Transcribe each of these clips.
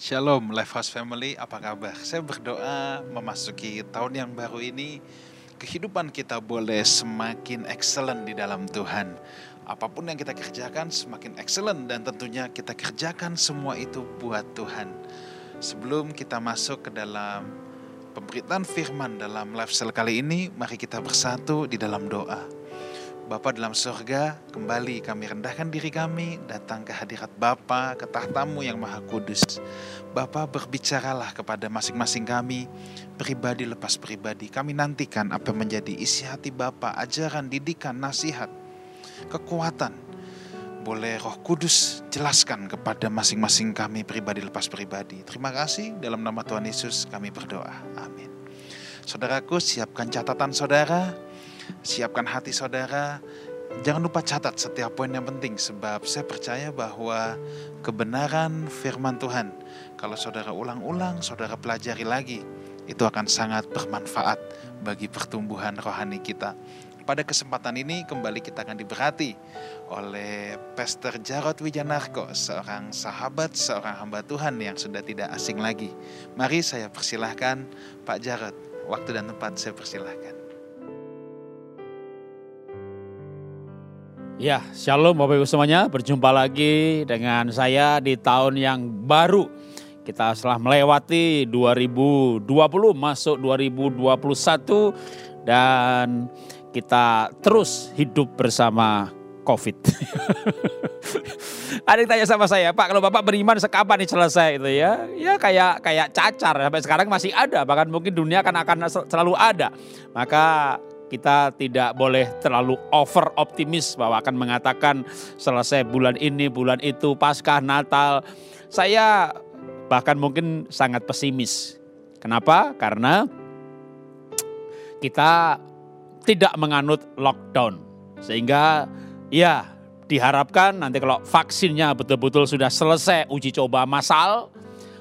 Shalom Lifehouse Family, apa kabar? Saya berdoa memasuki tahun yang baru ini kehidupan kita boleh semakin excellent di dalam Tuhan. Apa pun yang kita kerjakan semakin excellent dan tentunya kita kerjakan semua itu buat Tuhan. Sebelum kita masuk ke dalam pemberitaan firman dalam lifestyle kali ini, mari kita bersatu di dalam doa. Bapa dalam surga, kembali kami rendahkan diri kami, datang ke hadirat Bapa, ke tahtamu yang maha kudus. Bapa berbicaralah kepada masing-masing kami, pribadi lepas pribadi. Kami nantikan apa menjadi isi hati Bapa, ajaran, didikan, nasihat, kekuatan. Boleh roh kudus jelaskan kepada masing-masing kami pribadi lepas pribadi. Terima kasih dalam nama Tuhan Yesus kami berdoa. Amin. Saudaraku siapkan catatan saudara, siapkan hati saudara. Jangan lupa catat setiap poin yang penting sebab saya percaya bahwa kebenaran firman Tuhan kalau saudara ulang-ulang, saudara pelajari lagi, itu akan sangat bermanfaat bagi pertumbuhan rohani kita. Pada kesempatan ini kembali kita akan diberkati oleh Pastor Jarod Wijanarko, seorang sahabat, seorang hamba Tuhan yang sudah tidak asing lagi. Mari saya persilahkan Pak Jarod, waktu dan tempat saya persilahkan. Ya, shalom Bapak Ibu semuanya. Berjumpa lagi dengan saya di tahun yang baru. Kita setelah melewati 2020 masuk 2021 dan kita terus hidup bersama COVID. Ada yang tanya sama saya, Pak, kalau Bapak beriman sekapan nih selesai itu ya? Ya kayak kayak cacar sampai sekarang masih ada, bahkan mungkin dunia akan akan selalu ada. Maka kita tidak boleh terlalu over optimis bahwa akan mengatakan selesai bulan ini, bulan itu, Paskah, Natal. Saya bahkan mungkin sangat pesimis. Kenapa? Karena kita tidak menganut lockdown. Sehingga ya diharapkan nanti kalau vaksinnya betul-betul sudah selesai uji coba massal,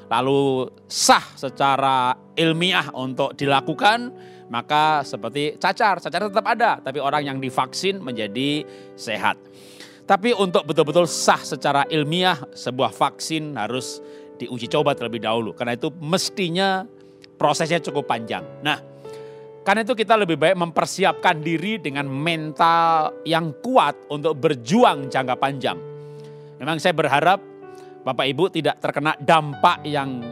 lalu sah secara ilmiah untuk dilakukan, maka seperti cacar, cacar tetap ada, tapi orang yang divaksin menjadi sehat. Tapi untuk betul-betul sah secara ilmiah, sebuah vaksin harus diuji coba terlebih dahulu. Karena itu mestinya prosesnya cukup panjang. Nah, karena itu kita lebih baik mempersiapkan diri dengan mental yang kuat untuk berjuang jangka panjang. Memang saya berharap Bapak Ibu tidak terkena dampak yang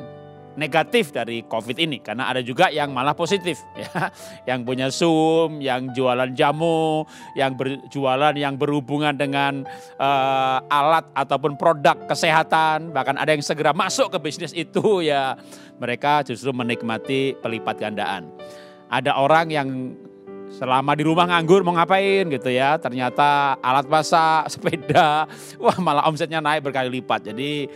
negatif dari COVID ini karena ada juga yang malah positif ya, yang punya Zoom, yang jualan jamu, yang berjualan yang berhubungan dengan uh, alat ataupun produk kesehatan, bahkan ada yang segera masuk ke bisnis itu ya. Mereka justru menikmati pelipat gandaan. Ada orang yang selama di rumah nganggur mau ngapain gitu ya. Ternyata alat masak sepeda wah malah omsetnya naik berkali lipat. Jadi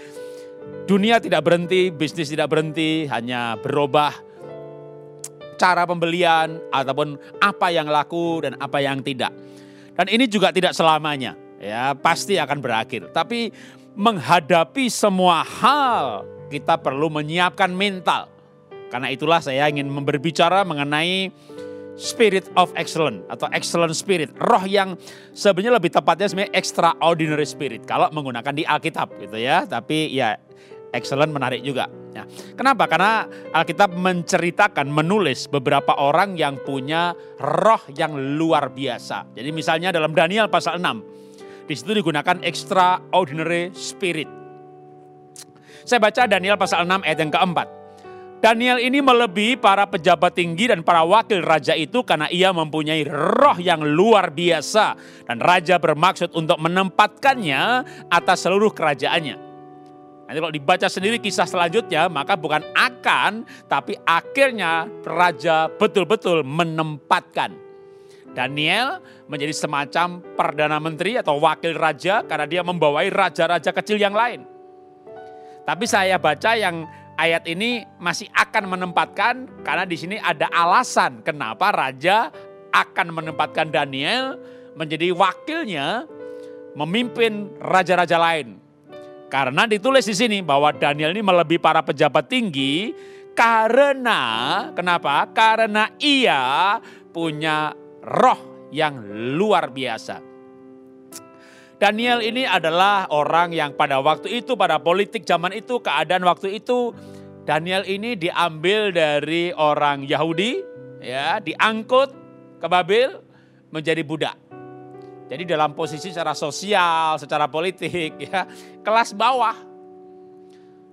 dunia tidak berhenti, bisnis tidak berhenti, hanya berubah cara pembelian ataupun apa yang laku dan apa yang tidak. Dan ini juga tidak selamanya, ya pasti akan berakhir. Tapi menghadapi semua hal kita perlu menyiapkan mental. Karena itulah saya ingin berbicara mengenai spirit of excellence atau excellent spirit. Roh yang sebenarnya lebih tepatnya sebenarnya extraordinary spirit kalau menggunakan di Alkitab gitu ya. Tapi ya excellent menarik juga. Ya. Kenapa? Karena Alkitab menceritakan, menulis beberapa orang yang punya roh yang luar biasa. Jadi misalnya dalam Daniel pasal 6, di situ digunakan extraordinary spirit. Saya baca Daniel pasal 6 ayat yang keempat. Daniel ini melebihi para pejabat tinggi dan para wakil raja itu karena ia mempunyai roh yang luar biasa. Dan raja bermaksud untuk menempatkannya atas seluruh kerajaannya. Nanti kalau dibaca sendiri kisah selanjutnya, maka bukan akan, tapi akhirnya raja betul-betul menempatkan. Daniel menjadi semacam perdana menteri atau wakil raja karena dia membawai raja-raja kecil yang lain. Tapi saya baca yang ayat ini masih akan menempatkan karena di sini ada alasan kenapa raja akan menempatkan Daniel menjadi wakilnya memimpin raja-raja lain. Karena ditulis di sini bahwa Daniel ini melebihi para pejabat tinggi karena kenapa? Karena ia punya roh yang luar biasa. Daniel ini adalah orang yang pada waktu itu, pada politik zaman itu, keadaan waktu itu, Daniel ini diambil dari orang Yahudi, ya, diangkut ke Babel menjadi budak. Jadi dalam posisi secara sosial, secara politik, ya, kelas bawah.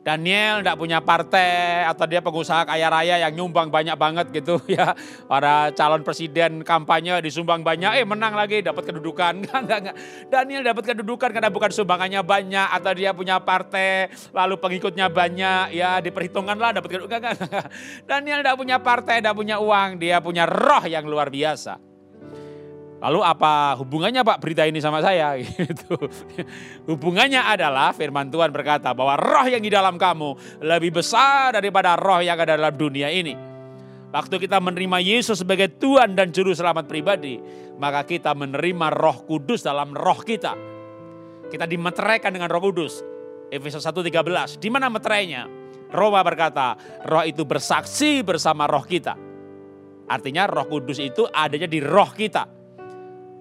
Daniel tidak punya partai atau dia pengusaha kaya raya yang nyumbang banyak banget gitu ya. Para calon presiden kampanye disumbang banyak, eh menang lagi dapat kedudukan. Enggak, enggak, enggak. Daniel dapat kedudukan karena bukan sumbangannya banyak atau dia punya partai lalu pengikutnya banyak ya diperhitungkan lah dapat kedudukan. Enggak. Daniel tidak punya partai, tidak punya uang, dia punya roh yang luar biasa. Lalu apa hubungannya Pak berita ini sama saya? Gitu. Hubungannya adalah firman Tuhan berkata bahwa roh yang di dalam kamu lebih besar daripada roh yang ada dalam dunia ini. Waktu kita menerima Yesus sebagai Tuhan dan Juru Selamat pribadi, maka kita menerima roh kudus dalam roh kita. Kita dimeteraikan dengan roh kudus. Efesus 1.13, di mana meterainya? Roma berkata, roh itu bersaksi bersama roh kita. Artinya roh kudus itu adanya di roh kita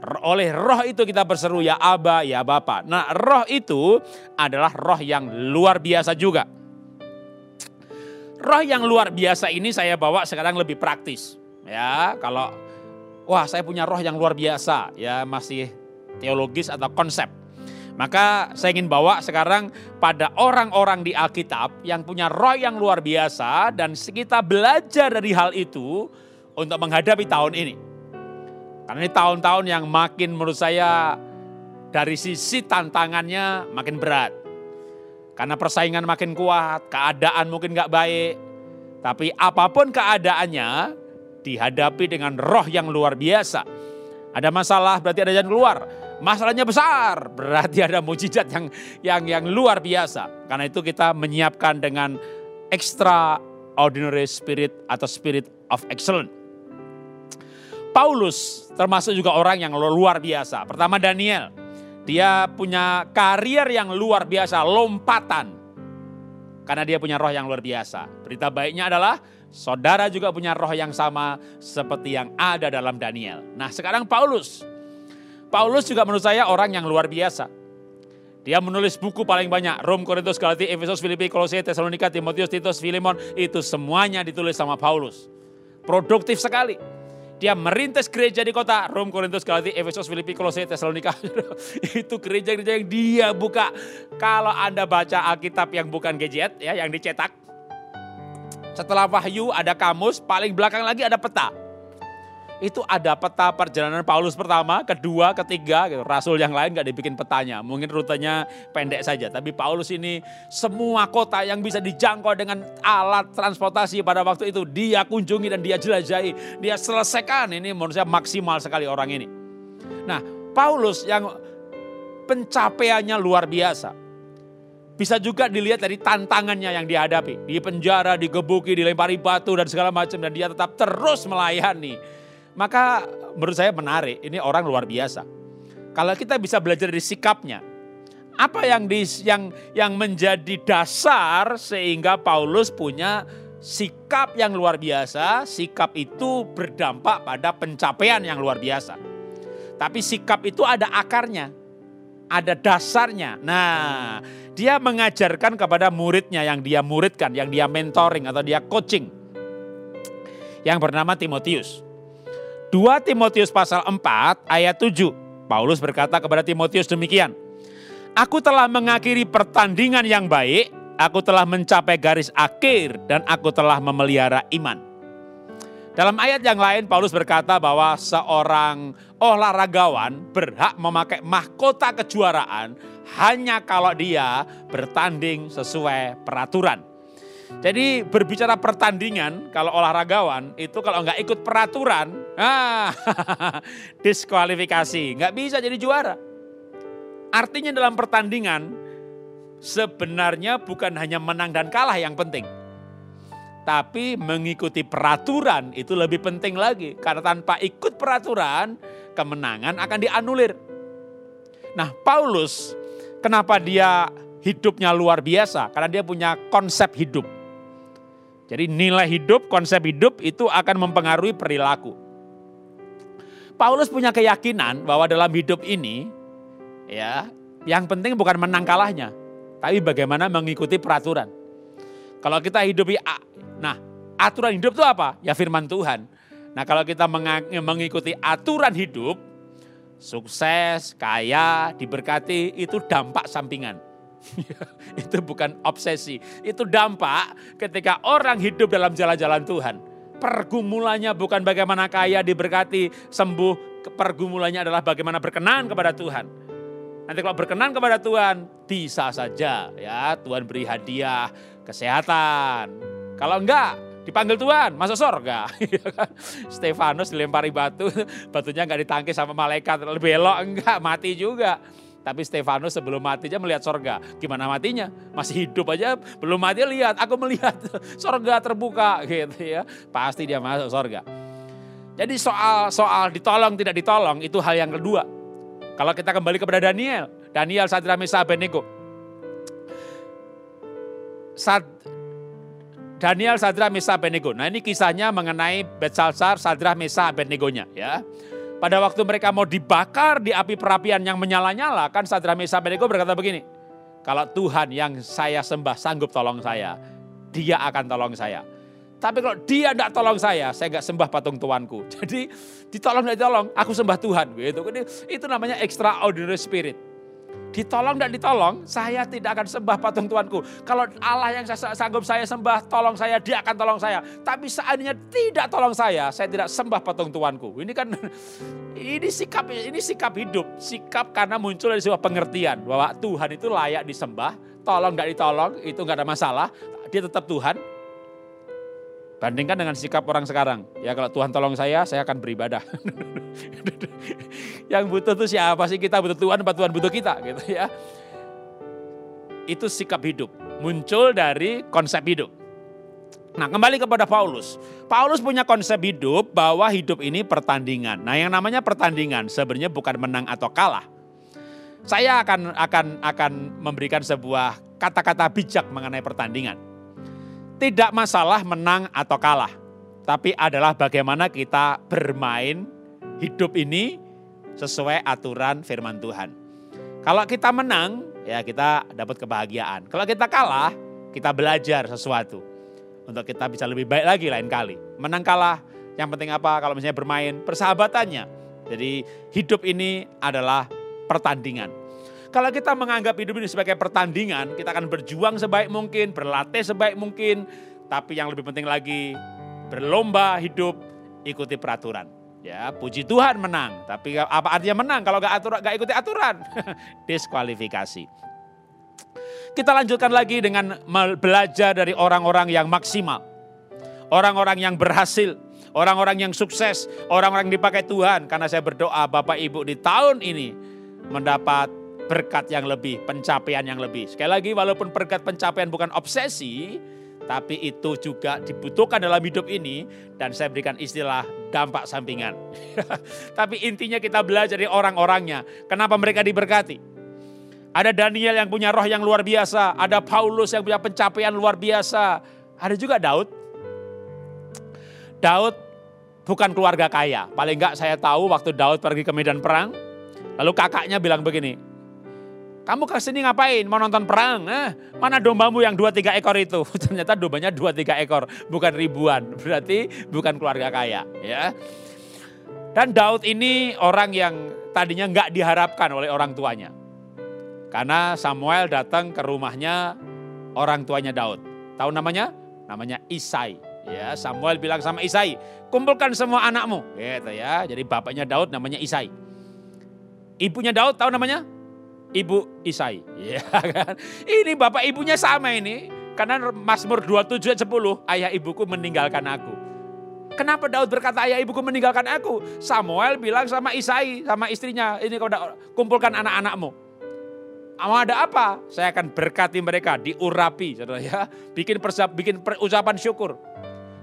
oleh roh itu kita berseru ya Aba, ya Bapa. Nah roh itu adalah roh yang luar biasa juga. Roh yang luar biasa ini saya bawa sekarang lebih praktis. Ya, kalau wah saya punya roh yang luar biasa, ya masih teologis atau konsep. Maka saya ingin bawa sekarang pada orang-orang di Alkitab yang punya roh yang luar biasa dan kita belajar dari hal itu untuk menghadapi tahun ini. Karena ini tahun-tahun yang makin menurut saya dari sisi tantangannya makin berat. Karena persaingan makin kuat, keadaan mungkin gak baik. Tapi apa pun keadaannya dihadapi dengan roh yang luar biasa. Ada masalah berarti ada jalan keluar. Masalahnya besar berarti ada mujizat yang yang yang luar biasa. Karena itu kita menyiapkan dengan extraordinary spirit atau spirit of excellence. Paulus termasuk juga orang yang luar biasa. Pertama Daniel, dia punya karier yang luar biasa, lompatan. Karena dia punya roh yang luar biasa. Berita baiknya adalah saudara juga punya roh yang sama seperti yang ada dalam Daniel. Nah sekarang Paulus. Paulus juga menurut saya orang yang luar biasa. Dia menulis buku paling banyak. Rom, Korintus, Galatia, Efesus, Filipi, Kolose, Tesalonika, Timotius, Titus, Filemon. Itu semuanya ditulis sama Paulus. Produktif sekali. Dia merintis gereja di kota Rom, Korintus, Galatia, Efesus, Filipi, Kolose, Tesalonika. itu gereja-gereja yang dia buka. Kalau Anda baca Alkitab yang bukan gadget ya, yang dicetak. Setelah Wahyu ada kamus, paling belakang lagi ada peta itu ada peta perjalanan Paulus pertama, kedua, ketiga, gitu. rasul yang lain gak dibikin petanya. Mungkin rutenya pendek saja, tapi Paulus ini semua kota yang bisa dijangkau dengan alat transportasi pada waktu itu dia kunjungi dan dia jelajahi, dia selesaikan. Ini menurut saya maksimal sekali orang ini. Nah, Paulus yang pencapaiannya luar biasa. Bisa juga dilihat dari tantangannya yang dihadapi. Di penjara, digebuki, dilempari batu dan segala macam. Dan dia tetap terus melayani maka menurut saya menarik, ini orang luar biasa. Kalau kita bisa belajar dari sikapnya, apa yang di, yang yang menjadi dasar sehingga Paulus punya sikap yang luar biasa, sikap itu berdampak pada pencapaian yang luar biasa. Tapi sikap itu ada akarnya, ada dasarnya. Nah, dia mengajarkan kepada muridnya yang dia muridkan, yang dia mentoring atau dia coaching. Yang bernama Timotius. 2 Timotius pasal 4 ayat 7. Paulus berkata kepada Timotius demikian. Aku telah mengakhiri pertandingan yang baik, aku telah mencapai garis akhir dan aku telah memelihara iman. Dalam ayat yang lain Paulus berkata bahwa seorang olahragawan berhak memakai mahkota kejuaraan hanya kalau dia bertanding sesuai peraturan. Jadi berbicara pertandingan, kalau olahragawan itu kalau nggak ikut peraturan, ah, diskualifikasi, nggak bisa jadi juara. Artinya dalam pertandingan sebenarnya bukan hanya menang dan kalah yang penting. Tapi mengikuti peraturan itu lebih penting lagi. Karena tanpa ikut peraturan, kemenangan akan dianulir. Nah Paulus, kenapa dia hidupnya luar biasa? Karena dia punya konsep hidup. Jadi nilai hidup, konsep hidup itu akan mempengaruhi perilaku. Paulus punya keyakinan bahwa dalam hidup ini ya. Yang penting bukan menang kalahnya, tapi bagaimana mengikuti peraturan. Kalau kita hidup nah aturan hidup itu apa? Ya firman Tuhan. Nah kalau kita mengikuti aturan hidup, sukses, kaya, diberkati, itu dampak sampingan. itu bukan obsesi, itu dampak ketika orang hidup dalam jalan-jalan Tuhan. Pergumulannya bukan bagaimana kaya, diberkati, sembuh, pergumulannya adalah bagaimana berkenan kepada Tuhan Nanti kalau berkenan kepada Tuhan, bisa saja ya Tuhan beri hadiah kesehatan. Kalau enggak, dipanggil Tuhan, masuk surga. Stefanus dilempari batu, batunya enggak ditangkis sama malaikat, belok enggak, mati juga. Tapi Stefanus sebelum matinya melihat sorga. Gimana matinya? Masih hidup aja, belum mati lihat. Aku melihat sorga terbuka gitu ya. Pasti dia masuk sorga. Jadi soal soal ditolong tidak ditolong itu hal yang kedua. Kalau kita kembali kepada Daniel, Daniel Sadra Mesa Abednego. Sad, Daniel Sadra Mesa Abednego. Nah ini kisahnya mengenai Betsalsar Sadra Mesa Abednego-nya ya. Pada waktu mereka mau dibakar di api perapian yang menyala-nyala, kan Sadra Mesa Abednego berkata begini, kalau Tuhan yang saya sembah sanggup tolong saya, dia akan tolong saya. Tapi kalau dia tidak tolong saya, saya nggak sembah patung tuanku. Jadi ditolong tidak ditolong, aku sembah Tuhan. Gitu. Itu namanya extraordinary spirit. Ditolong tidak ditolong, saya tidak akan sembah patung tuanku. Kalau Allah yang saya, sanggup saya sembah, tolong saya, dia akan tolong saya. Tapi seandainya tidak tolong saya, saya tidak sembah patung tuanku. Ini kan ini sikap ini sikap hidup, sikap karena muncul dari sebuah pengertian bahwa Tuhan itu layak disembah, tolong tidak ditolong itu nggak ada masalah. Dia tetap Tuhan, Bandingkan dengan sikap orang sekarang. Ya kalau Tuhan tolong saya, saya akan beribadah. yang butuh itu siapa sih? Kita butuh Tuhan, apa Tuhan butuh kita? Gitu ya. Itu sikap hidup. Muncul dari konsep hidup. Nah kembali kepada Paulus. Paulus punya konsep hidup bahwa hidup ini pertandingan. Nah yang namanya pertandingan sebenarnya bukan menang atau kalah. Saya akan akan akan memberikan sebuah kata-kata bijak mengenai pertandingan. Tidak masalah menang atau kalah, tapi adalah bagaimana kita bermain hidup ini sesuai aturan firman Tuhan. Kalau kita menang, ya kita dapat kebahagiaan. Kalau kita kalah, kita belajar sesuatu. Untuk kita bisa lebih baik lagi lain kali. Menang kalah, yang penting apa kalau misalnya bermain, persahabatannya. Jadi hidup ini adalah pertandingan. Kalau kita menganggap hidup ini sebagai pertandingan, kita akan berjuang sebaik mungkin, berlatih sebaik mungkin, tapi yang lebih penting lagi berlomba hidup ikuti peraturan. Ya, puji Tuhan menang, tapi apa artinya menang kalau gak, aturan, gak ikuti aturan? Diskualifikasi. Kita lanjutkan lagi dengan belajar dari orang-orang yang maksimal. Orang-orang yang berhasil, orang-orang yang sukses, orang-orang yang dipakai Tuhan. Karena saya berdoa Bapak Ibu di tahun ini mendapat berkat yang lebih, pencapaian yang lebih. Sekali lagi walaupun berkat pencapaian bukan obsesi, tapi itu juga dibutuhkan dalam hidup ini dan saya berikan istilah dampak sampingan. tapi intinya kita belajar dari orang-orangnya. Kenapa mereka diberkati? Ada Daniel yang punya roh yang luar biasa, ada Paulus yang punya pencapaian luar biasa, ada juga Daud. Daud bukan keluarga kaya. Paling enggak saya tahu waktu Daud pergi ke medan perang, lalu kakaknya bilang begini, kamu ke sini ngapain? Mau nonton perang? Eh, mana dombamu yang dua tiga ekor itu? Ternyata dombanya dua tiga ekor, bukan ribuan. Berarti bukan keluarga kaya. ya. Dan Daud ini orang yang tadinya nggak diharapkan oleh orang tuanya. Karena Samuel datang ke rumahnya orang tuanya Daud. Tahu namanya? Namanya Isai. Ya, Samuel bilang sama Isai, kumpulkan semua anakmu. Gitu ya. Jadi bapaknya Daud namanya Isai. Ibunya Daud tahu namanya? Ibu Isai. Ya kan? Ini bapak ibunya sama ini. Karena Mazmur 27 ayat 10, ayah ibuku meninggalkan aku. Kenapa Daud berkata ayah ibuku meninggalkan aku? Samuel bilang sama Isai, sama istrinya, ini kau kumpulkan anak-anakmu. Mau ada apa? Saya akan berkati mereka, diurapi, saudara ya. Bikin persiap, bikin ucapan syukur.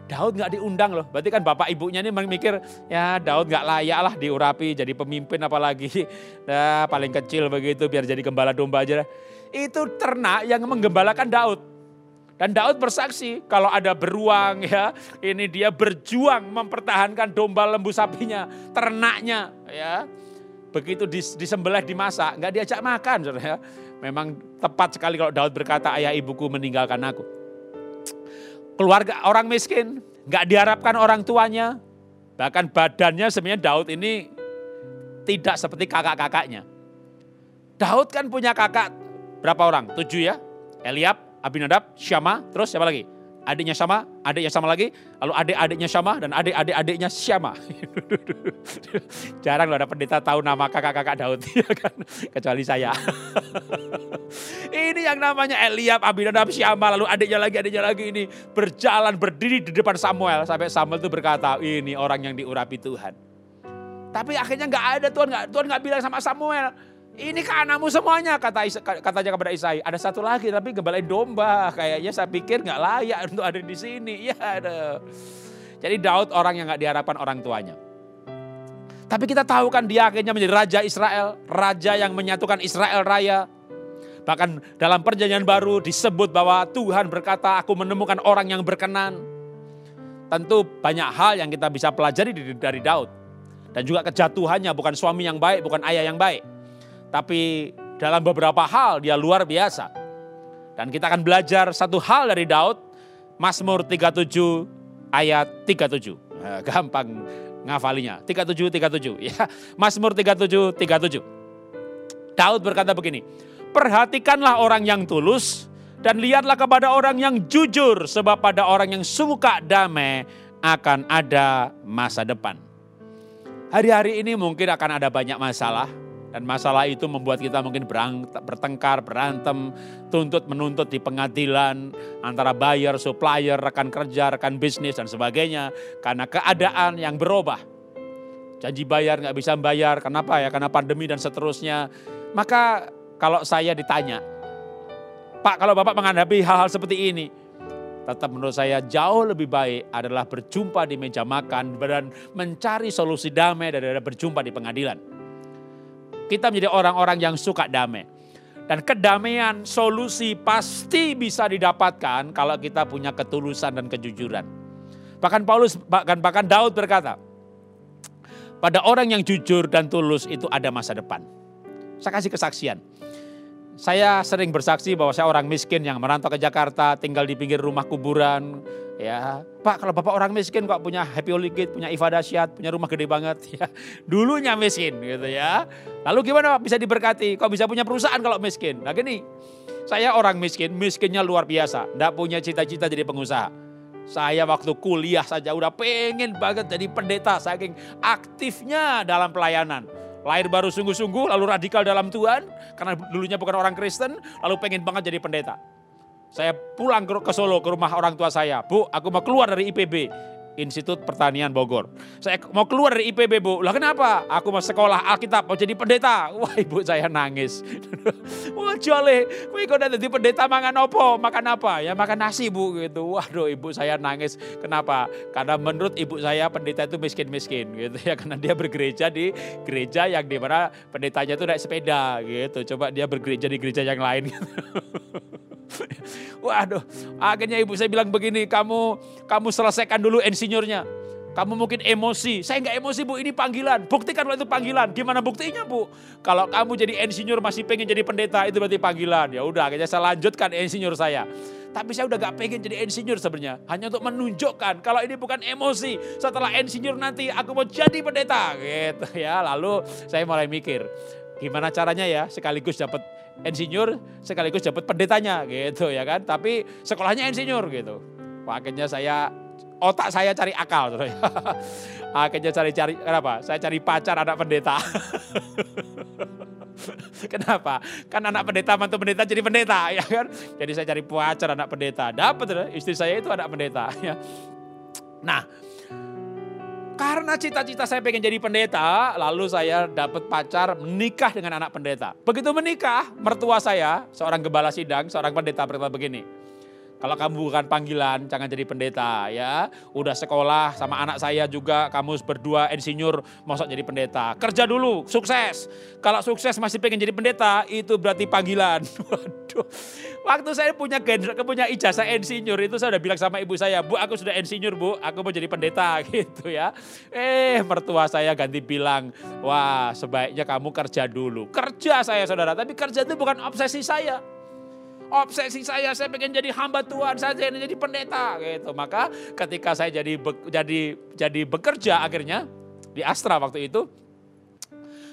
Daud nggak diundang loh. Berarti kan bapak ibunya ini mikir ya Daud nggak layak lah diurapi jadi pemimpin apalagi nah, paling kecil begitu biar jadi gembala domba aja. Itu ternak yang menggembalakan Daud. Dan Daud bersaksi kalau ada beruang ya, ini dia berjuang mempertahankan domba lembu sapinya, ternaknya ya. begitu dis, disembelih dimasak, nggak diajak makan, ya. Memang tepat sekali kalau Daud berkata, ayah ibuku meninggalkan aku. Keluarga orang miskin, nggak diharapkan orang tuanya, bahkan badannya sebenarnya Daud ini tidak seperti kakak-kakaknya. Daud kan punya kakak berapa orang? Tujuh ya. Eliab, Abinadab, Syama, terus siapa lagi? Adiknya sama, adiknya sama lagi, lalu adik-adiknya sama dan adik-adik-adiknya Syama. Jarang loh ada pendeta tahu nama kakak-kakak Daud, ya kan? kecuali saya. ini yang namanya Eliab, Abinadab, Syama, lalu adiknya lagi, adiknya lagi ini berjalan berdiri di depan Samuel sampai Samuel itu berkata, ini orang yang diurapi Tuhan. Tapi akhirnya nggak ada Tuhan nggak Tuhan nggak bilang sama Samuel, ini kan anakmu semuanya kata katanya kepada Isai. Ada satu lagi tapi gembalain domba. Kayaknya saya pikir nggak layak untuk ada di sini. Ya ada. Jadi Daud orang yang nggak diharapkan orang tuanya. Tapi kita tahu kan dia akhirnya menjadi raja Israel, raja yang menyatukan Israel raya. Bahkan dalam perjanjian baru disebut bahwa Tuhan berkata, aku menemukan orang yang berkenan. Tentu banyak hal yang kita bisa pelajari dari Daud dan juga kejatuhannya bukan suami yang baik, bukan ayah yang baik. Tapi dalam beberapa hal dia luar biasa. Dan kita akan belajar satu hal dari Daud, Mazmur 37 ayat 37. Nah, gampang ngafalinya. 37 37 ya. Mazmur 37 37. Daud berkata begini, "Perhatikanlah orang yang tulus dan lihatlah kepada orang yang jujur sebab pada orang yang suka damai akan ada masa depan." Hari-hari ini mungkin akan ada banyak masalah dan masalah itu membuat kita mungkin bertengkar, berantem, tuntut menuntut di pengadilan antara buyer, supplier, rekan kerja, rekan bisnis dan sebagainya karena keadaan yang berubah. Janji bayar nggak bisa bayar, kenapa ya? Karena pandemi dan seterusnya. Maka kalau saya ditanya, Pak kalau Bapak menghadapi hal-hal seperti ini, tetap menurut saya jauh lebih baik adalah berjumpa di meja makan dan mencari solusi damai daripada berjumpa di pengadilan. Kita menjadi orang-orang yang suka damai. Dan kedamaian solusi pasti bisa didapatkan kalau kita punya ketulusan dan kejujuran. Bahkan Paulus, bahkan, bahkan Daud berkata, pada orang yang jujur dan tulus itu ada masa depan. Saya kasih kesaksian. Saya sering bersaksi bahwa saya orang miskin yang merantau ke Jakarta, tinggal di pinggir rumah kuburan. Ya, Pak, kalau Bapak orang miskin kok punya Happy Holy Gate, punya Iva Dasyat, punya rumah gede banget ya. Dulunya miskin gitu ya. Lalu gimana Pak bisa diberkati? Kok bisa punya perusahaan kalau miskin? Nah gini, saya orang miskin, miskinnya luar biasa. Tidak punya cita-cita jadi pengusaha. Saya waktu kuliah saja udah pengen banget jadi pendeta saking aktifnya dalam pelayanan lahir baru sungguh-sungguh, lalu radikal dalam Tuhan, karena dulunya bukan orang Kristen, lalu pengen banget jadi pendeta. Saya pulang ke Solo, ke rumah orang tua saya. Bu, aku mau keluar dari IPB. Institut Pertanian Bogor. Saya mau keluar dari IPB bu. Lah kenapa? Aku mau sekolah Alkitab, mau jadi pendeta. Wah ibu saya nangis. Wah joleh, wih kok jadi pendeta makan apa? Makan apa? Ya makan nasi bu gitu. Waduh ibu saya nangis. Kenapa? Karena menurut ibu saya pendeta itu miskin-miskin gitu ya. Karena dia bergereja di gereja yang di mana pendetanya itu naik sepeda gitu. Coba dia bergereja di gereja yang lain. Gitu. Waduh, akhirnya ibu saya bilang begini, kamu kamu selesaikan dulu insinyurnya. Kamu mungkin emosi. Saya nggak emosi bu, ini panggilan. Buktikan kalau itu panggilan. Gimana buktinya bu? Kalau kamu jadi insinyur masih pengen jadi pendeta, itu berarti panggilan. Ya udah, akhirnya saya lanjutkan insinyur saya. Tapi saya udah gak pengen jadi insinyur sebenarnya. Hanya untuk menunjukkan kalau ini bukan emosi. Setelah insinyur nanti aku mau jadi pendeta. Gitu ya. Lalu saya mulai mikir. Gimana caranya ya sekaligus dapat insinyur sekaligus dapat pendetanya gitu ya kan. Tapi sekolahnya insinyur gitu. Akhirnya saya otak saya cari akal. Akhirnya cari-cari kenapa? Saya cari pacar anak pendeta. Kenapa? Kan anak pendeta mantu pendeta jadi pendeta ya kan. Jadi saya cari pacar anak pendeta. Dapat istri saya itu anak pendeta ya. Nah, karena cita-cita saya pengen jadi pendeta, lalu saya dapat pacar menikah dengan anak pendeta. Begitu menikah, mertua saya, seorang gembala sidang, seorang pendeta berkata begini, Kalau kamu bukan panggilan, jangan jadi pendeta ya. Udah sekolah sama anak saya juga, kamu berdua insinyur, masuk jadi pendeta. Kerja dulu, sukses. Kalau sukses masih pengen jadi pendeta, itu berarti panggilan. Waduh. Waktu saya punya punya ijazah insinyur itu saya udah bilang sama ibu saya, Bu aku sudah insinyur Bu, aku mau jadi pendeta gitu ya. Eh mertua saya ganti bilang, wah sebaiknya kamu kerja dulu. Kerja saya saudara, tapi kerja itu bukan obsesi saya obsesi saya, saya pengen jadi hamba Tuhan, saya ingin jadi pendeta gitu. Maka ketika saya jadi jadi jadi bekerja akhirnya di Astra waktu itu,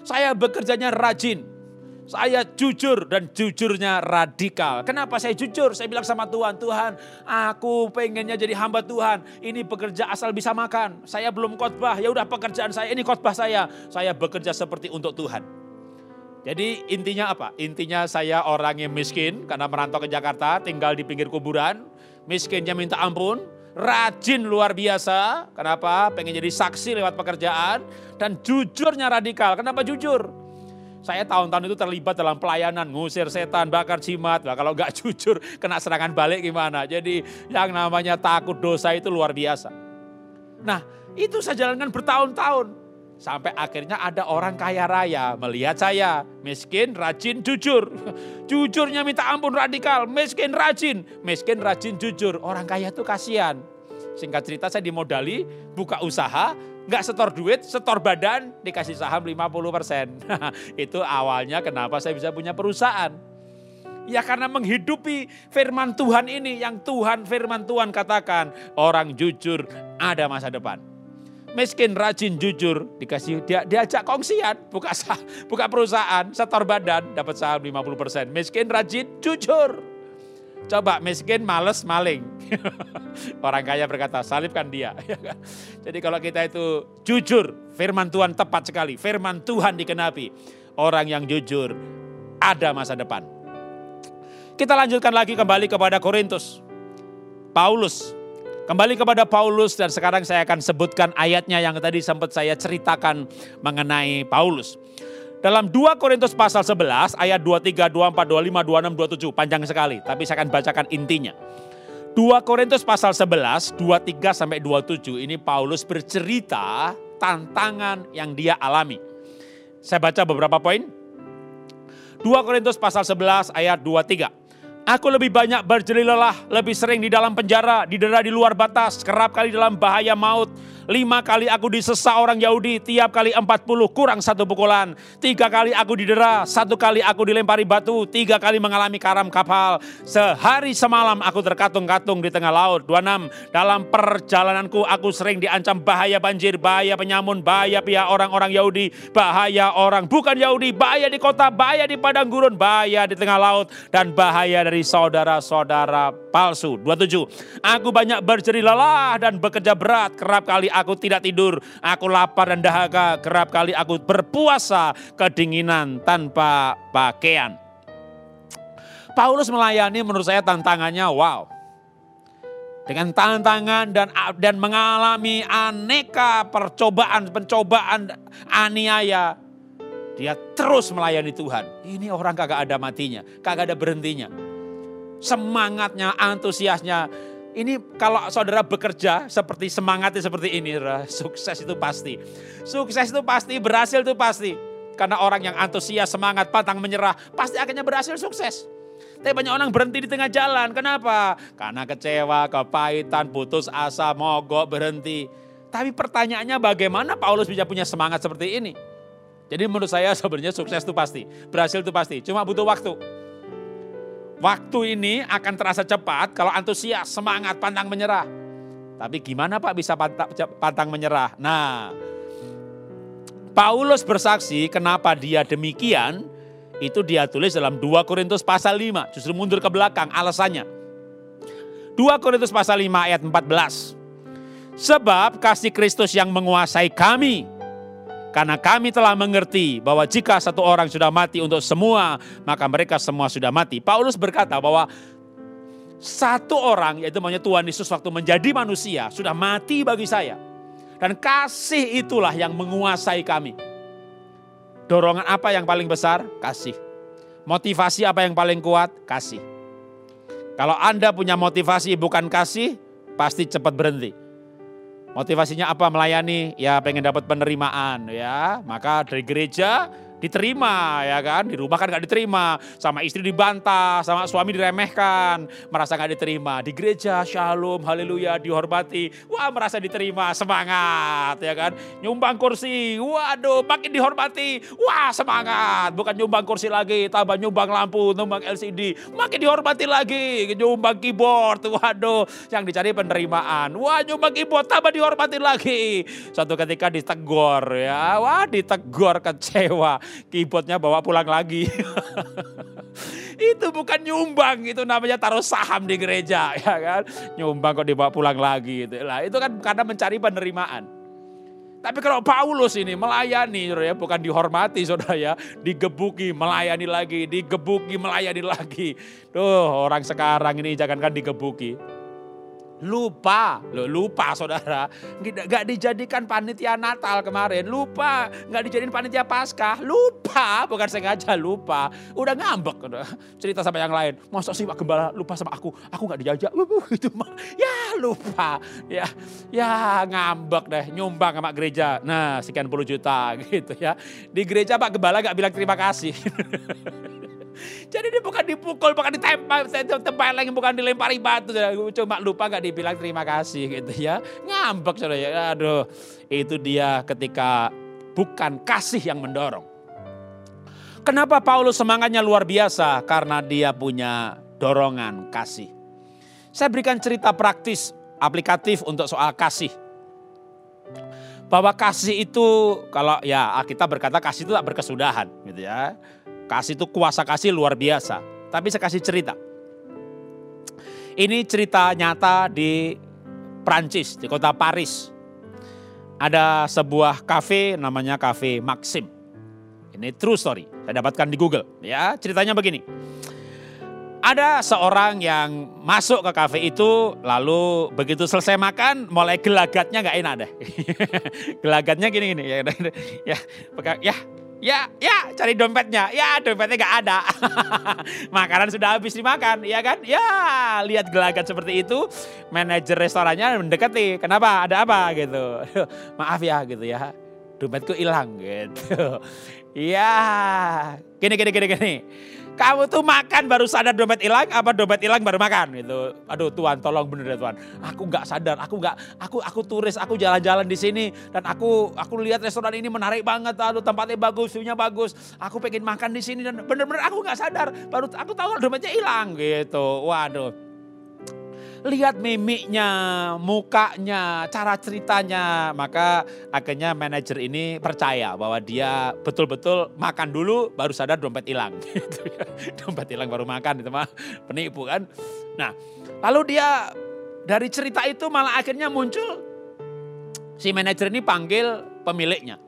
saya bekerjanya rajin. Saya jujur dan jujurnya radikal. Kenapa saya jujur? Saya bilang sama Tuhan, Tuhan aku pengennya jadi hamba Tuhan. Ini bekerja asal bisa makan. Saya belum khotbah, ya udah pekerjaan saya, ini khotbah saya. Saya bekerja seperti untuk Tuhan. Jadi intinya apa? Intinya saya orang yang miskin karena merantau ke Jakarta, tinggal di pinggir kuburan, miskinnya minta ampun, rajin luar biasa. Kenapa? Pengen jadi saksi lewat pekerjaan dan jujurnya radikal. Kenapa jujur? Saya tahun-tahun itu terlibat dalam pelayanan, ngusir setan, bakar jimat. Nah, kalau nggak jujur, kena serangan balik gimana? Jadi yang namanya takut dosa itu luar biasa. Nah, itu saya jalankan bertahun-tahun. Sampai akhirnya ada orang kaya raya melihat saya miskin, rajin, jujur. Jujurnya minta ampun radikal, miskin, rajin. Miskin, rajin, jujur. Orang kaya itu kasihan. Singkat cerita saya dimodali, buka usaha, nggak setor duit, setor badan, dikasih saham 50%. itu awalnya kenapa saya bisa punya perusahaan. Ya karena menghidupi firman Tuhan ini yang Tuhan firman Tuhan katakan orang jujur ada masa depan miskin, rajin, jujur, dikasih dia diajak kongsian, buka sah, buka perusahaan, setor badan, dapat saham 50%. Miskin, rajin, jujur. Coba miskin, males, maling. Orang kaya berkata, salibkan dia. Ya kan? Jadi kalau kita itu jujur, firman Tuhan tepat sekali. Firman Tuhan dikenapi. Orang yang jujur ada masa depan. Kita lanjutkan lagi kembali kepada Korintus. Paulus Kembali kepada Paulus dan sekarang saya akan sebutkan ayatnya yang tadi sempat saya ceritakan mengenai Paulus. Dalam 2 Korintus pasal 11 ayat 23, 24, 25, 26, 27 panjang sekali tapi saya akan bacakan intinya. 2 Korintus pasal 11, 23 sampai 27 ini Paulus bercerita tantangan yang dia alami. Saya baca beberapa poin. 2 Korintus pasal 11 ayat 23. Aku lebih banyak berjeli lelah, lebih sering di dalam penjara, didera di luar batas, kerap kali dalam bahaya maut, Lima kali aku disesa orang Yahudi, tiap kali empat puluh kurang satu pukulan. Tiga kali aku didera, satu kali aku dilempari batu, tiga kali mengalami karam kapal. Sehari semalam aku terkatung-katung di tengah laut. 26. Dalam perjalananku aku sering diancam bahaya banjir, bahaya penyamun, bahaya pihak orang-orang Yahudi, bahaya orang bukan Yahudi, bahaya di kota, bahaya di padang gurun, bahaya di tengah laut, dan bahaya dari saudara-saudara palsu. 27. Aku banyak berjeri lelah dan bekerja berat, kerap kali tidak tidur, aku lapar dan dahaga, kerap kali aku berpuasa kedinginan tanpa pakaian. Paulus melayani menurut saya tantangannya wow. Dengan tantangan dan dan mengalami aneka percobaan, pencobaan, aniaya, dia terus melayani Tuhan. Ini orang kagak ada matinya, kagak ada berhentinya. Semangatnya, antusiasnya, ini kalau saudara bekerja seperti semangatnya seperti ini, sukses itu pasti. Sukses itu pasti, berhasil itu pasti. Karena orang yang antusias, semangat, pantang menyerah, pasti akhirnya berhasil sukses. Tapi banyak orang berhenti di tengah jalan. Kenapa? Karena kecewa, kepahitan, putus asa, mogok, berhenti. Tapi pertanyaannya bagaimana Paulus bisa punya semangat seperti ini? Jadi menurut saya sebenarnya sukses itu pasti, berhasil itu pasti. Cuma butuh waktu. Waktu ini akan terasa cepat kalau antusias, semangat, pantang menyerah. Tapi gimana Pak bisa pantang menyerah? Nah, Paulus bersaksi kenapa dia demikian, itu dia tulis dalam 2 Korintus pasal 5. Justru mundur ke belakang alasannya. 2 Korintus pasal 5 ayat 14. Sebab kasih Kristus yang menguasai kami karena kami telah mengerti bahwa jika satu orang sudah mati untuk semua, maka mereka semua sudah mati. Paulus berkata bahwa satu orang, yaitu namanya Tuhan Yesus waktu menjadi manusia, sudah mati bagi saya. Dan kasih itulah yang menguasai kami. Dorongan apa yang paling besar? Kasih. Motivasi apa yang paling kuat? Kasih. Kalau Anda punya motivasi bukan kasih, pasti cepat berhenti. Motivasinya apa? Melayani, ya pengen dapat penerimaan ya. Maka dari gereja diterima ya kan? Di rumah kan nggak diterima. Sama istri dibantah sama suami diremehkan. Merasa nggak diterima. Di gereja shalom haleluya dihormati. Wah merasa diterima semangat ya kan? Nyumbang kursi waduh makin dihormati. Wah semangat. Bukan nyumbang kursi lagi tambah nyumbang lampu nyumbang LCD makin dihormati lagi nyumbang keyboard waduh. Yang dicari penerimaan. Wah nyumbang keyboard tambah dihormati lagi. Suatu ketika ditegur ya. Wah ditegur kecewa keyboardnya bawa pulang lagi. itu bukan nyumbang, itu namanya taruh saham di gereja, ya kan? Nyumbang kok dibawa pulang lagi itu. Lah, itu kan karena mencari penerimaan. Tapi kalau Paulus ini melayani, ya, bukan dihormati, saudara ya, digebuki, melayani lagi, digebuki, melayani lagi. Tuh orang sekarang ini jangankan digebuki, Lupa, Loh, lupa saudara. Gak dijadikan panitia Natal kemarin. Lupa, gak dijadikan panitia Paskah. Lupa, bukan sengaja lupa. Udah ngambek. Udah. Cerita sama yang lain. Masa sih Pak Gembala lupa sama aku. Aku gak diajak. Gitu mah. Ya lupa. Ya, ya ngambek deh. Nyumbang sama gereja. Nah sekian puluh juta gitu ya. Di gereja Pak Gembala gak bilang terima kasih. Jadi dia bukan dipukul, bukan ditempel, lagi, bukan dilempari batu. Cuma lupa gak dibilang terima kasih gitu ya. Ngambek saudara ya. Aduh, itu dia ketika bukan kasih yang mendorong. Kenapa Paulus semangatnya luar biasa? Karena dia punya dorongan kasih. Saya berikan cerita praktis, aplikatif untuk soal kasih. Bahwa kasih itu kalau ya kita berkata kasih itu tak berkesudahan gitu ya. Kasih itu kuasa kasih luar biasa. Tapi saya kasih cerita. Ini cerita nyata di Prancis, di kota Paris. Ada sebuah kafe namanya Cafe Maxim. Ini true story. Saya dapatkan di Google. Ya, ceritanya begini. Ada seorang yang masuk ke kafe itu, lalu begitu selesai makan, mulai gelagatnya nggak enak deh. gelagatnya gini-gini ya, ya, ya Ya, ya cari dompetnya. Ya dompetnya gak ada. Makanan sudah habis dimakan, ya kan? Ya lihat gelagat seperti itu. Manajer restorannya mendekati. Kenapa? Ada apa gitu. Maaf ya gitu ya. Dompetku hilang gitu. Ya, gini gini gini gini. Kamu tuh makan baru sadar dompet hilang, apa dompet hilang baru makan gitu. Aduh Tuhan, tolong bener ya Tuhan. Aku nggak sadar, aku nggak, aku aku turis, aku jalan-jalan di sini dan aku aku lihat restoran ini menarik banget, aduh tempatnya bagus, view-nya bagus. Aku pengen makan di sini dan bener-bener aku nggak sadar, baru aku tahu dompetnya hilang gitu. Waduh lihat mimiknya, mukanya, cara ceritanya. Maka akhirnya manajer ini percaya bahwa dia betul-betul makan dulu baru sadar dompet hilang. Gitu ya. dompet hilang baru makan itu mah penipu kan. Nah lalu dia dari cerita itu malah akhirnya muncul si manajer ini panggil pemiliknya.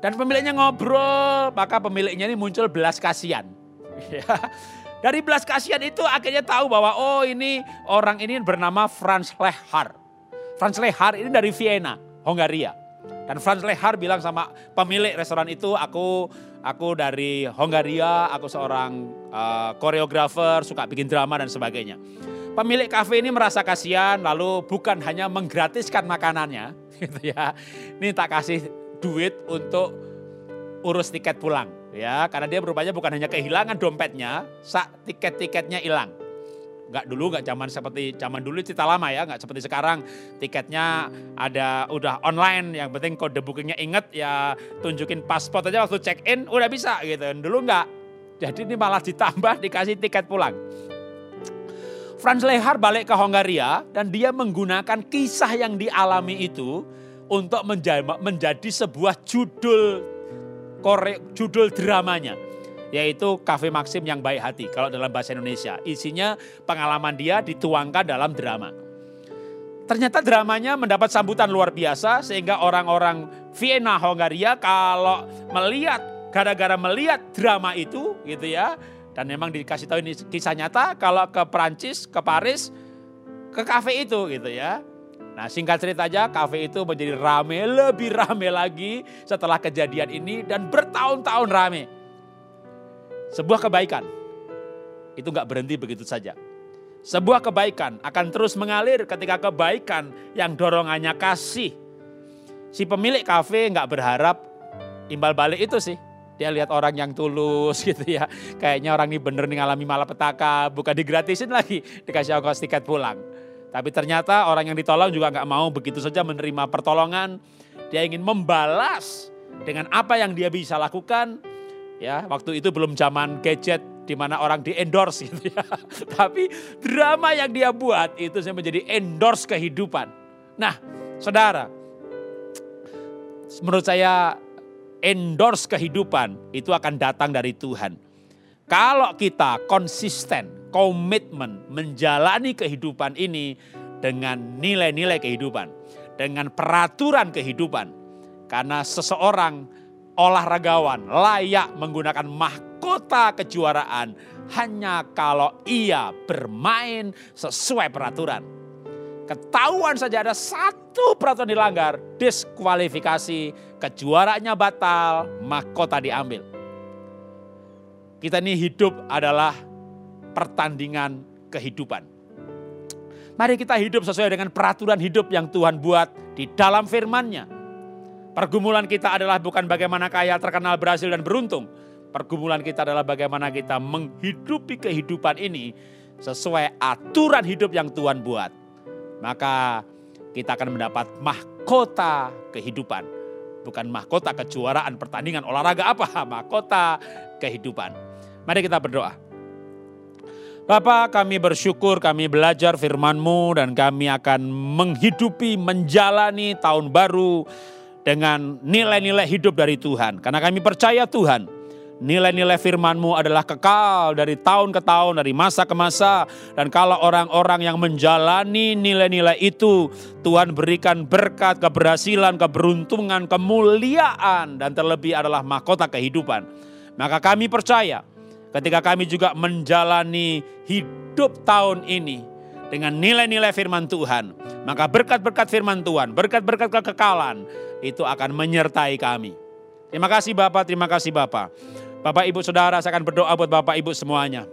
Dan pemiliknya ngobrol, maka pemiliknya ini muncul belas kasihan. Ya. Dari belas kasihan itu akhirnya tahu bahwa oh ini orang ini bernama Franz Lehar. Franz Lehar ini dari Vienna, Hongaria. Dan Franz Lehar bilang sama pemilik restoran itu, aku aku dari Hongaria, aku seorang uh, koreografer, suka bikin drama dan sebagainya. Pemilik kafe ini merasa kasihan, lalu bukan hanya menggratiskan makanannya, gitu ya. Ini tak kasih duit untuk urus tiket pulang ya karena dia berupaya bukan hanya kehilangan dompetnya, sak tiket-tiketnya hilang. Enggak dulu, enggak zaman seperti zaman dulu cerita lama ya, enggak seperti sekarang tiketnya ada udah online, yang penting kode bookingnya inget ya tunjukin paspor aja waktu check in udah bisa gitu. Dulu enggak, jadi ini malah ditambah dikasih tiket pulang. Franz Lehar balik ke Hongaria dan dia menggunakan kisah yang dialami itu untuk menjadi sebuah judul korek judul dramanya yaitu Cafe Maxim yang baik hati kalau dalam bahasa Indonesia. Isinya pengalaman dia dituangkan dalam drama. Ternyata dramanya mendapat sambutan luar biasa sehingga orang-orang Vienna Hongaria kalau melihat gara-gara melihat drama itu gitu ya dan memang dikasih tahu ini kisah nyata kalau ke Prancis, ke Paris, ke kafe itu gitu ya. Nah singkat cerita aja kafe itu menjadi rame, lebih rame lagi setelah kejadian ini dan bertahun-tahun rame. Sebuah kebaikan. Itu nggak berhenti begitu saja. Sebuah kebaikan akan terus mengalir ketika kebaikan yang dorongannya kasih. Si pemilik kafe nggak berharap imbal balik itu sih. Dia lihat orang yang tulus gitu ya. Kayaknya orang ini bener nih ngalami malapetaka, bukan digratisin lagi, dikasih ongkos tiket pulang. Tapi ternyata orang yang ditolong juga nggak mau begitu saja menerima pertolongan. Dia ingin membalas dengan apa yang dia bisa lakukan. Ya, waktu itu belum zaman gadget di mana orang di endorse gitu ya. Tapi drama yang dia buat itu menjadi endorse kehidupan. Nah, saudara, menurut saya endorse kehidupan itu akan datang dari Tuhan. Kalau kita konsisten, komitmen menjalani kehidupan ini dengan nilai-nilai kehidupan, dengan peraturan kehidupan. Karena seseorang olahragawan layak menggunakan mahkota kejuaraan hanya kalau ia bermain sesuai peraturan. Ketahuan saja ada satu peraturan dilanggar, diskualifikasi, kejuaraannya batal, mahkota diambil. Kita ini hidup adalah pertandingan kehidupan. Mari kita hidup sesuai dengan peraturan hidup yang Tuhan buat di dalam firman-Nya. Pergumulan kita adalah bukan bagaimana kaya, terkenal, berhasil, dan beruntung Pergumulan kita adalah bagaimana kita menghidupi kehidupan ini sesuai aturan hidup yang Tuhan buat. Maka kita akan mendapat mahkota kehidupan. Bukan mahkota kejuaraan pertandingan olahraga apa, mahkota kehidupan. Mari kita berdoa. Bapak kami bersyukur kami belajar firman-Mu dan kami akan menghidupi, menjalani tahun baru dengan nilai-nilai hidup dari Tuhan. Karena kami percaya Tuhan, Nilai-nilai firman-Mu adalah kekal dari tahun ke tahun, dari masa ke masa. Dan kalau orang-orang yang menjalani nilai-nilai itu, Tuhan berikan berkat, keberhasilan, keberuntungan, kemuliaan, dan terlebih adalah mahkota kehidupan. Maka kami percaya ketika kami juga menjalani hidup tahun ini dengan nilai-nilai firman Tuhan, maka berkat-berkat firman Tuhan, berkat-berkat kekekalan itu akan menyertai kami. Terima kasih Bapak, terima kasih Bapak. Bapak Ibu Saudara saya akan berdoa buat Bapak Ibu semuanya.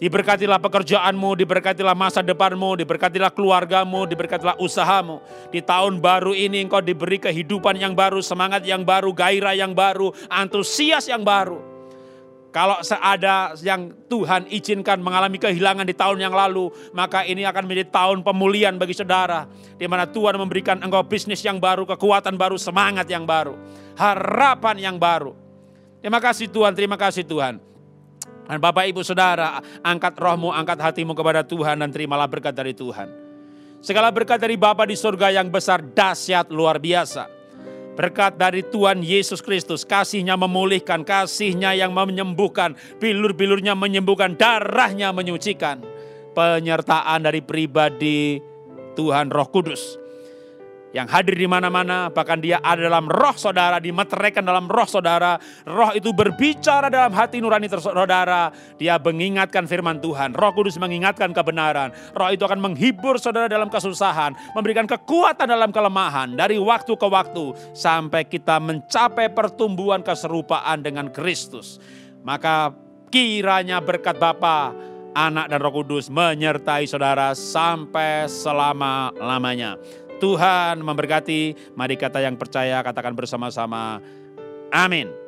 Diberkatilah pekerjaanmu, diberkatilah masa depanmu, diberkatilah keluargamu, diberkatilah usahamu. Di tahun baru ini engkau diberi kehidupan yang baru, semangat yang baru, gairah yang baru, antusias yang baru. Kalau seada yang Tuhan izinkan mengalami kehilangan di tahun yang lalu, maka ini akan menjadi tahun pemulihan bagi saudara. Di mana Tuhan memberikan engkau bisnis yang baru, kekuatan baru, semangat yang baru, harapan yang baru. Terima kasih Tuhan, terima kasih Tuhan. Dan Bapak Ibu Saudara, angkat rohmu, angkat hatimu kepada Tuhan dan terimalah berkat dari Tuhan. Segala berkat dari Bapa di surga yang besar, dahsyat, luar biasa. Berkat dari Tuhan Yesus Kristus, kasihnya memulihkan, kasihnya yang menyembuhkan, bilur-bilurnya menyembuhkan, darahnya menyucikan. Penyertaan dari pribadi Tuhan Roh Kudus yang hadir di mana-mana, bahkan dia ada dalam roh saudara, dimeteraikan dalam roh saudara. Roh itu berbicara dalam hati nurani saudara. Dia mengingatkan firman Tuhan. Roh Kudus mengingatkan kebenaran. Roh itu akan menghibur saudara dalam kesusahan, memberikan kekuatan dalam kelemahan dari waktu ke waktu sampai kita mencapai pertumbuhan keserupaan dengan Kristus. Maka kiranya berkat Bapa, Anak dan Roh Kudus menyertai saudara sampai selama-lamanya. Tuhan memberkati. Mari kata yang percaya katakan bersama-sama. Amin.